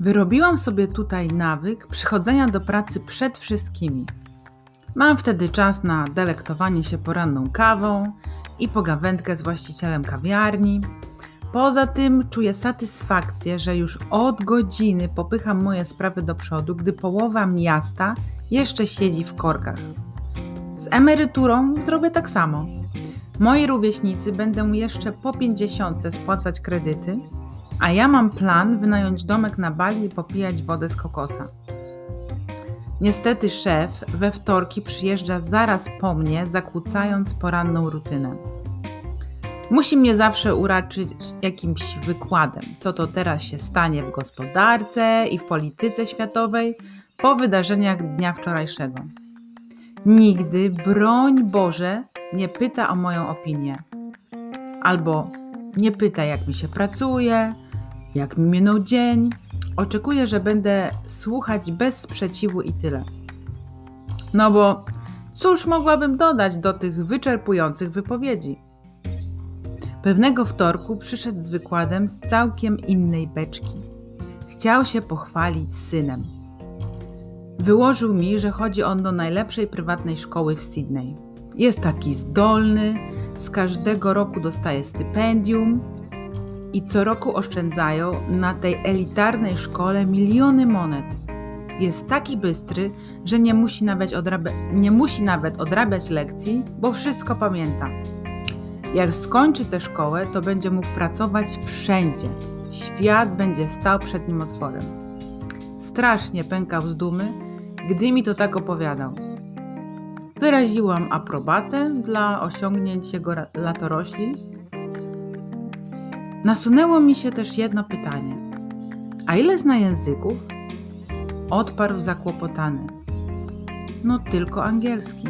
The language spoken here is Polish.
Wyrobiłam sobie tutaj nawyk przychodzenia do pracy przed wszystkimi. Mam wtedy czas na delektowanie się poranną kawą i pogawędkę z właścicielem kawiarni. Poza tym czuję satysfakcję, że już od godziny popycham moje sprawy do przodu, gdy połowa miasta jeszcze siedzi w korkach. Z emeryturą zrobię tak samo. Moi rówieśnicy będą jeszcze po 50 spłacać kredyty, a ja mam plan wynająć domek na Bali i popijać wodę z kokosa. Niestety szef we wtorki przyjeżdża zaraz po mnie, zakłócając poranną rutynę. Musi mnie zawsze uraczyć jakimś wykładem, co to teraz się stanie w gospodarce i w polityce światowej po wydarzeniach dnia wczorajszego. Nigdy, broń Boże, nie pyta o moją opinię. Albo nie pyta, jak mi się pracuje, jak mi minął dzień. Oczekuje, że będę słuchać bez sprzeciwu i tyle. No bo cóż mogłabym dodać do tych wyczerpujących wypowiedzi? Pewnego wtorku przyszedł z wykładem z całkiem innej beczki. Chciał się pochwalić synem. Wyłożył mi, że chodzi on do najlepszej prywatnej szkoły w Sydney. Jest taki zdolny, z każdego roku dostaje stypendium i co roku oszczędzają na tej elitarnej szkole miliony monet. Jest taki bystry, że nie musi nawet, odrabia- nie musi nawet odrabiać lekcji, bo wszystko pamięta. Jak skończy tę szkołę, to będzie mógł pracować wszędzie. Świat będzie stał przed nim otworem. Strasznie pękał z dumy, gdy mi to tak opowiadał. Wyraziłam aprobatę dla osiągnięć jego latorośli. Nasunęło mi się też jedno pytanie. A ile zna języków? Odparł zakłopotany. No tylko angielski.